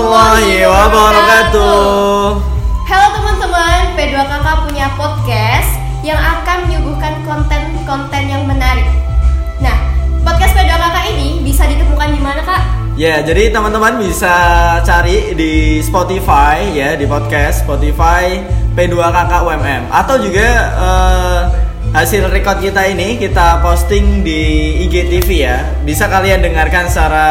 warahmatullahi wabarakatuh. Halo teman-teman, P2KK punya podcast yang akan menyuguhkan konten-konten yang menarik. Nah, podcast P2KK ini bisa ditemukan di mana kak? Ya, jadi teman-teman bisa cari di Spotify ya, di podcast Spotify P2KK UMM atau juga eh, hasil record kita ini kita posting di IGTV ya. Bisa kalian dengarkan secara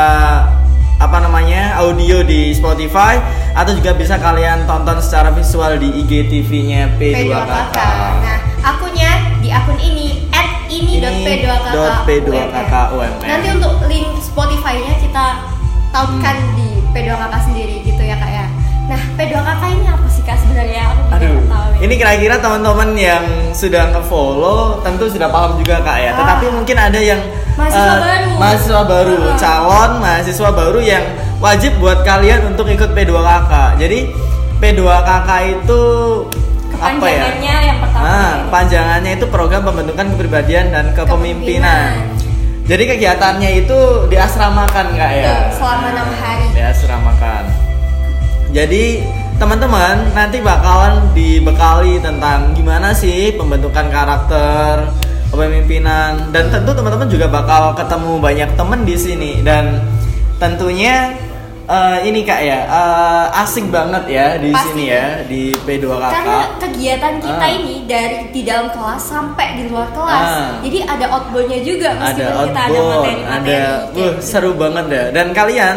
apa namanya audio di Spotify atau juga bisa kalian tonton secara visual di IGTV-nya P2KK. Nah, akunnya di akun ini Ini.p2KK ini.p2KK UMM. Nanti untuk link Spotify-nya kita tautkan Hmm. di P2KK sendiri gitu ya kak ya. Nah, P2KK ini apa sih kak sebenarnya? Aku Aduh, tahu. ini kira-kira teman-teman yang sudah nge-follow tentu sudah paham juga kak ya. Ah. Tetapi mungkin ada yang Mahasiswa eh, baru. mahasiswa baru, Ah. calon mahasiswa baru yang wajib buat kalian untuk ikut P2KK. Jadi P2KK itu apa ya? Yang pertama. Nah, panjangannya itu program pembentukan kepribadian dan kepemimpinan. Kepemimpinan. Jadi kegiatannya itu diasramakan kak ya. Selama enam hari. Diasramakan. Jadi teman-teman nanti bakalan dibekali tentang gimana sih pembentukan karakter, kepemimpinan dan tentu teman-teman juga bakal ketemu banyak temen di sini dan tentunya eh, ini kak ya eh, asik banget ya di Pasti. sini ya di P2KK. Karena kegiatan kita Ah. ini dari di dalam kelas sampai di luar kelas. Ah. Jadi ada outboundnya juga ada meskipun kita ada outbound, materi-materi. ada, wuh, gitu. seru banget ya. Dan kalian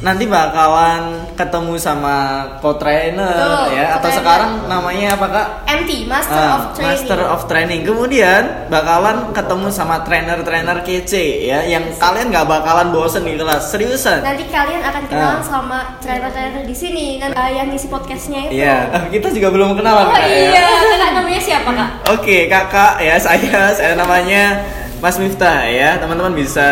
nanti bakalan ketemu sama co-trainer Betul, ya, atau sekarang namanya apa kak? MT Master Ah, of Training. Master of Training. Kemudian bakalan ketemu sama trainer-trainer kece ya, yang kalian nggak bakalan bosen di kelas. Seriusan? Nanti kalian akan kenalan Ah. sama trainer-trainer di sini dan uh, yang ngisi podcastnya itu. Iya, Ah, kita juga belum kenalan Oh Kak, ya. iya, kakak namanya siapa kak? Oke, kakak ya saya saya namanya Mas Miftah ya. Teman-teman bisa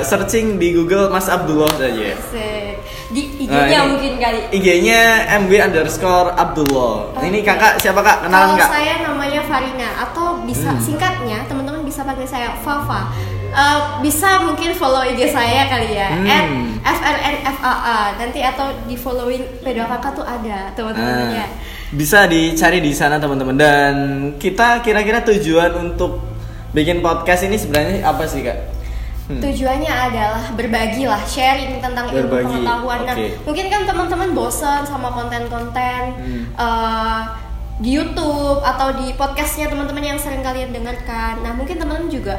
searching di Google Mas Abdullah saja. Asik. Di Nah, IG-nya ini mungkin kali. IG-nya MB underscore Abdullah. Ini kakak siapa kak? Kalau Kenalan nggak? saya namanya Farina atau bisa Hmm. singkatnya teman-teman bisa panggil saya Fafa. Eh, bisa mungkin follow IG saya kali ya Hmm. @frnfaa nanti atau di following P2KK tuh ada teman-teman ya. Nah, bisa dicari di sana teman-teman. Dan kita kira-kira tujuan untuk bikin podcast ini sebenarnya apa sih kak? Hmm. Tujuannya adalah berbagi lah, sharing tentang ilmu Berbagi, pengetahuan. Nah, oke. mungkin kan teman-teman bosan sama konten-konten Hmm. eh, di YouTube atau di podcastnya teman-teman yang sering kalian dengarkan. Nah, mungkin teman-teman juga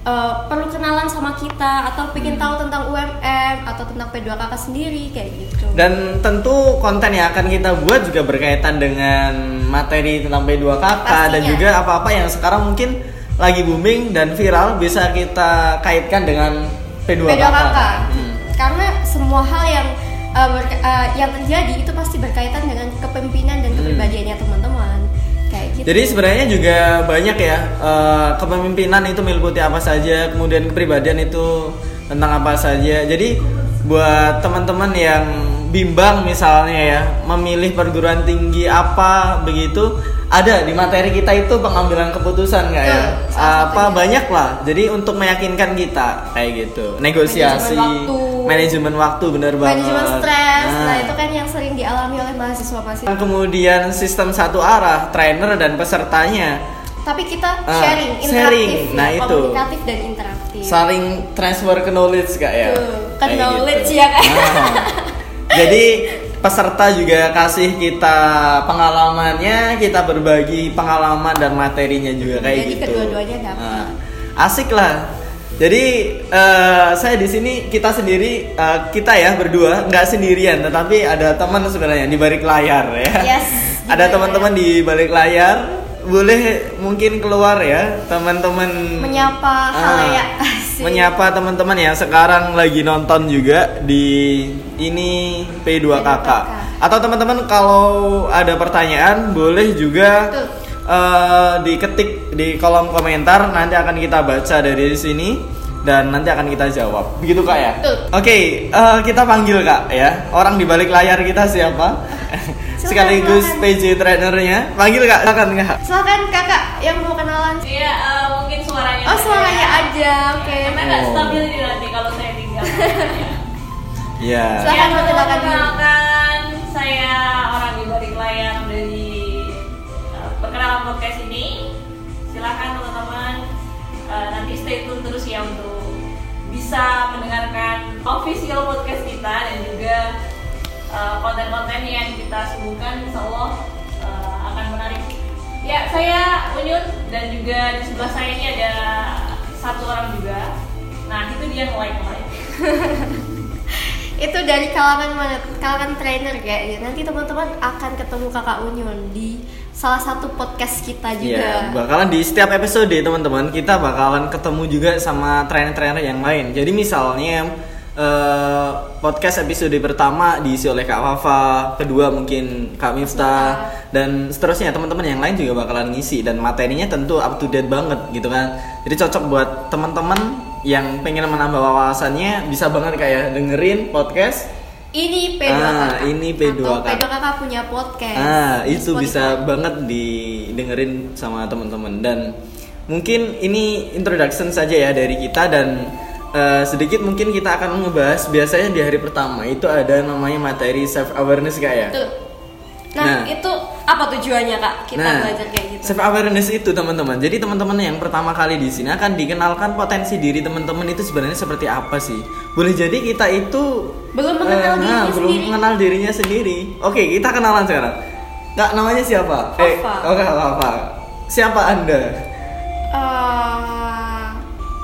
eh, perlu kenalan sama kita atau pengen Hmm. tahu tentang UMM atau tentang P2KK sendiri kayak gitu. Dan tentu konten yang akan kita buat juga berkaitan dengan materi tentang P2KK dan Pastinya. juga apa-apa yang sekarang mungkin lagi booming dan viral bisa kita kaitkan dengan P2KK. P2KK. Hmm. Karena semua hal yang eh, berka- eh, yang terjadi itu pasti berkaitan dengan kepemimpinan dan Hmm. kepribadiannya teman-teman. Kayak gitu. Jadi sebenarnya juga banyak ya eh, kepemimpinan itu meliputi apa saja, kemudian kepribadian itu tentang apa saja. Jadi buat teman-teman yang bimbang misalnya ya memilih perguruan tinggi apa begitu ada di materi kita itu pengambilan keputusan nggak ya apa banyak lah jadi untuk meyakinkan kita kayak gitu negosiasi Manajemen waktu. manajemen waktu bener banget manajemen stres nah. Nah. itu kan yang sering dialami oleh mahasiswa-mahasiswa kemudian sistem satu arah trainer dan pesertanya tapi kita Ah, sharing interaktif sharing. ya, Nah, itu. komunikatif dan interaktif saling transfer ke knowledge kak ya Tuh, ke Kayak knowledge gitu. ya, Kak. Nah, jadi peserta juga kasih kita pengalamannya kita berbagi pengalaman dan materinya juga kayak Jadi gitu. kedua-duanya dapat. Nah, asik lah. Jadi eh, saya di sini kita sendiri eh, kita ya berdua nggak sendirian tetapi ada teman sebenarnya di balik layar ya. Yes, ada teman-teman di balik layar boleh mungkin keluar ya teman-teman. Menyapa Ah, halayak Asik. menyapa teman-teman yang sekarang lagi nonton juga di ini P2KK P2KK. atau teman-teman kalau ada pertanyaan boleh juga Betul. eh, diketik di kolom komentar. Nanti akan kita baca dari sini dan nanti akan kita jawab. Begitu kak ya? Oke eh, kita panggil kak ya. Orang di balik layar kita siapa sekaligus. PJ trainernya panggil kak silakan kak silakan kakak yang mau kenalan Iya, eh, mungkin suaranya. oh aja suaranya ya. aja oke Karena nggak Oh. stabil ini nanti kalau saya tinggal. ya Silakan Ya, perkenalkan diri. perkenalkan saya orang di balik layar dari uh, perkenalan podcast ini. Silakan teman-teman uh, nanti stay tune terus ya untuk bisa mendengarkan official podcast kita dan juga uh, konten-konten yang kita suguhkan insya Allah uh, akan menarik. Ya, saya Unyun dan juga di sebelah saya ini ada satu orang juga. Nah, itu dia nge-like-nge-like. itu dari kalangan mana kalangan trainer kayak nanti teman-teman akan ketemu kakak Unyun di salah satu podcast kita juga Iya, bakalan di setiap episode teman-teman kita bakalan ketemu juga sama trainer-trainer yang lain. Jadi misalnya eh, podcast episode pertama diisi oleh Kak Fafa, kedua mungkin Kak Miftah dan seterusnya teman-teman yang lain juga bakalan ngisi dan materinya tentu up to date banget gitu kan. Jadi cocok buat teman-teman yang pengen menambah wawasannya bisa banget kayak dengerin podcast ini P2 Ah, ini P2 Atau kakak. P2 kakak punya podcast Ah, itu Spotify. bisa banget didengerin sama teman-teman dan mungkin ini introduction saja ya dari kita dan eh, sedikit mungkin kita akan ngebahas biasanya di hari pertama itu ada namanya materi self awareness kak ya. Nah, Nah. itu apa tujuannya kak kita nah, belajar kayak gitu self awareness itu teman-teman. Jadi teman-teman yang pertama kali di sini akan dikenalkan potensi diri teman-teman itu sebenarnya seperti apa sih. Boleh jadi kita itu Belum mengenal eh, dirinya nah, belum sendiri. mengenal dirinya sendiri. Oke, kita kenalan sekarang. Kak, namanya siapa? Eh, Fafa. oke, Fafa. Siapa Anda? Eh,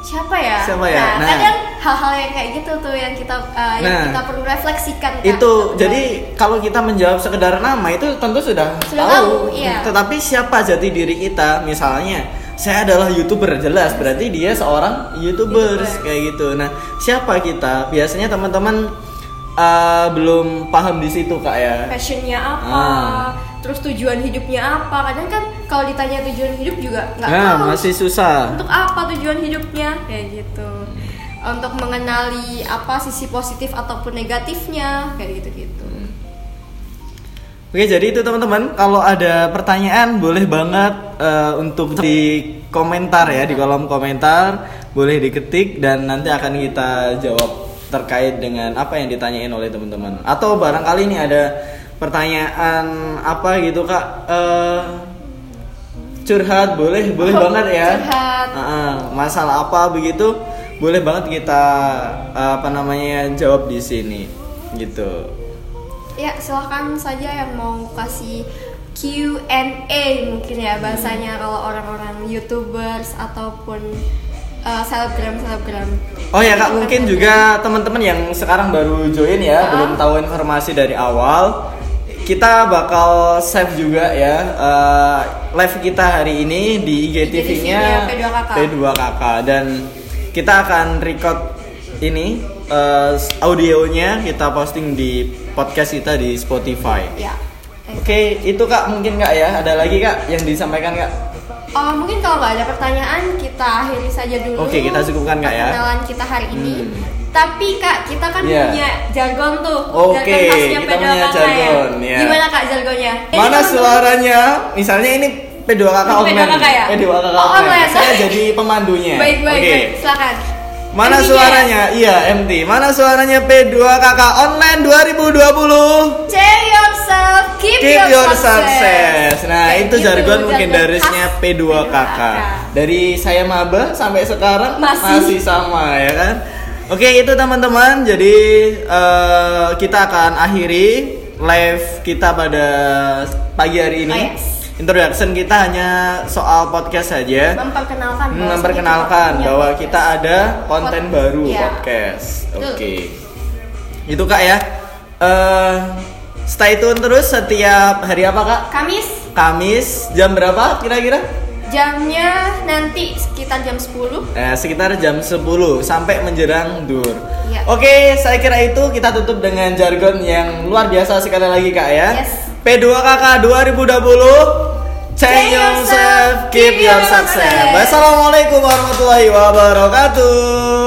siapa ya? Siapa ya? Nah, Nah. kadang hal-hal yang kayak gitu tuh yang kita eh, yang Nah. kita perlu refleksikan. Itu jadi kalau kita menjawab sekedar nama itu tentu sudah, Sudah tahu, iya. Tetapi siapa jati diri kita? Misalnya saya adalah youtuber jelas berarti dia seorang youtuber YouTuber. kayak gitu. Nah siapa kita? Biasanya teman-teman eh, belum paham di situ kak ya. passionnya apa, Ah. Terus tujuan hidupnya apa. Kadang kan kalau ditanya tujuan hidup juga nggak Nah tahu. masih susah. Untuk apa tujuan hidupnya kayak gitu. Untuk mengenali apa sisi positif ataupun negatifnya kayak gitu-gitu. Oke jadi itu teman-teman kalau ada pertanyaan boleh banget eh, untuk di komentar ya di kolom komentar boleh diketik dan nanti akan kita jawab terkait dengan apa yang ditanyain oleh teman-teman atau barangkali ini ada pertanyaan apa gitu kak Eh, curhat boleh boleh Oh, banget ya curhat. Ah, masalah apa begitu boleh banget kita eh, apa namanya jawab di sini gitu Ya silahkan saja yang mau kasih Q&A mungkin ya bahasanya kalau orang-orang youtubers ataupun uh, selebgram selebgram. Oh ya kak, mungkin juga teman-teman yang sekarang baru join ya, Ah. belum tahu informasi dari awal. Kita bakal save juga ya eh, live kita hari ini di IGTV-nya IGTV-nya P2KK. P2KK dan kita akan record ini eh, audionya kita posting di podcast kita di Spotify. Ya. Oke, itu kak mungkin kak ya. Ada lagi kak yang disampaikan kak? Oh, mungkin kalau nggak ada pertanyaan kita akhiri saja dulu. Oke, kita cukupkan, Kak, ya. Perkenalan kita hari ini. Hmm. Tapi kak, kita kan Iya. punya jargon tuh. Oke, jargon khasnya kita P2KK punya jargon, ya. ya. Gimana kak jargonnya? Jadi Mana suaranya? Misalnya ini P2KK Ini online. P2KK ya? P2KK Oh, online. Saya jadi pemandunya. Baik baik Oke. baik. Silakan. Mana Intinya, suaranya? Iya, MT. Mana suaranya P2KK online 2020? Change yourself, keep, Keep your, your success. success. Nah, Kayak itu jargon mungkin darisnya khas P2KK. Dari saya maba sampai sekarang Masih. sama ya kan. Oke, itu teman-teman. Jadi eh, kita akan akhiri live kita pada pagi hari ini. Oh, yes. Introduction kita hanya soal podcast saja. Memperkenalkan bahwa Memperkenalkan bahwa podcast. kita ada konten Pod- baru Iya. podcast. Oke. Itu Kak ya. Eh stay tune terus setiap hari apa Kak? Kamis Kamis jam berapa kira-kira? Jamnya nanti sekitar jam 10 Eh, sekitar jam 10 sampai menjelang dur. Iya. Oke, saya kira itu kita tutup dengan jargon yang luar biasa sekali lagi Kak ya. Yes. P2KK 2020 Change yourself, keep your success. Wassalamualaikum warahmatullahi wabarakatuh.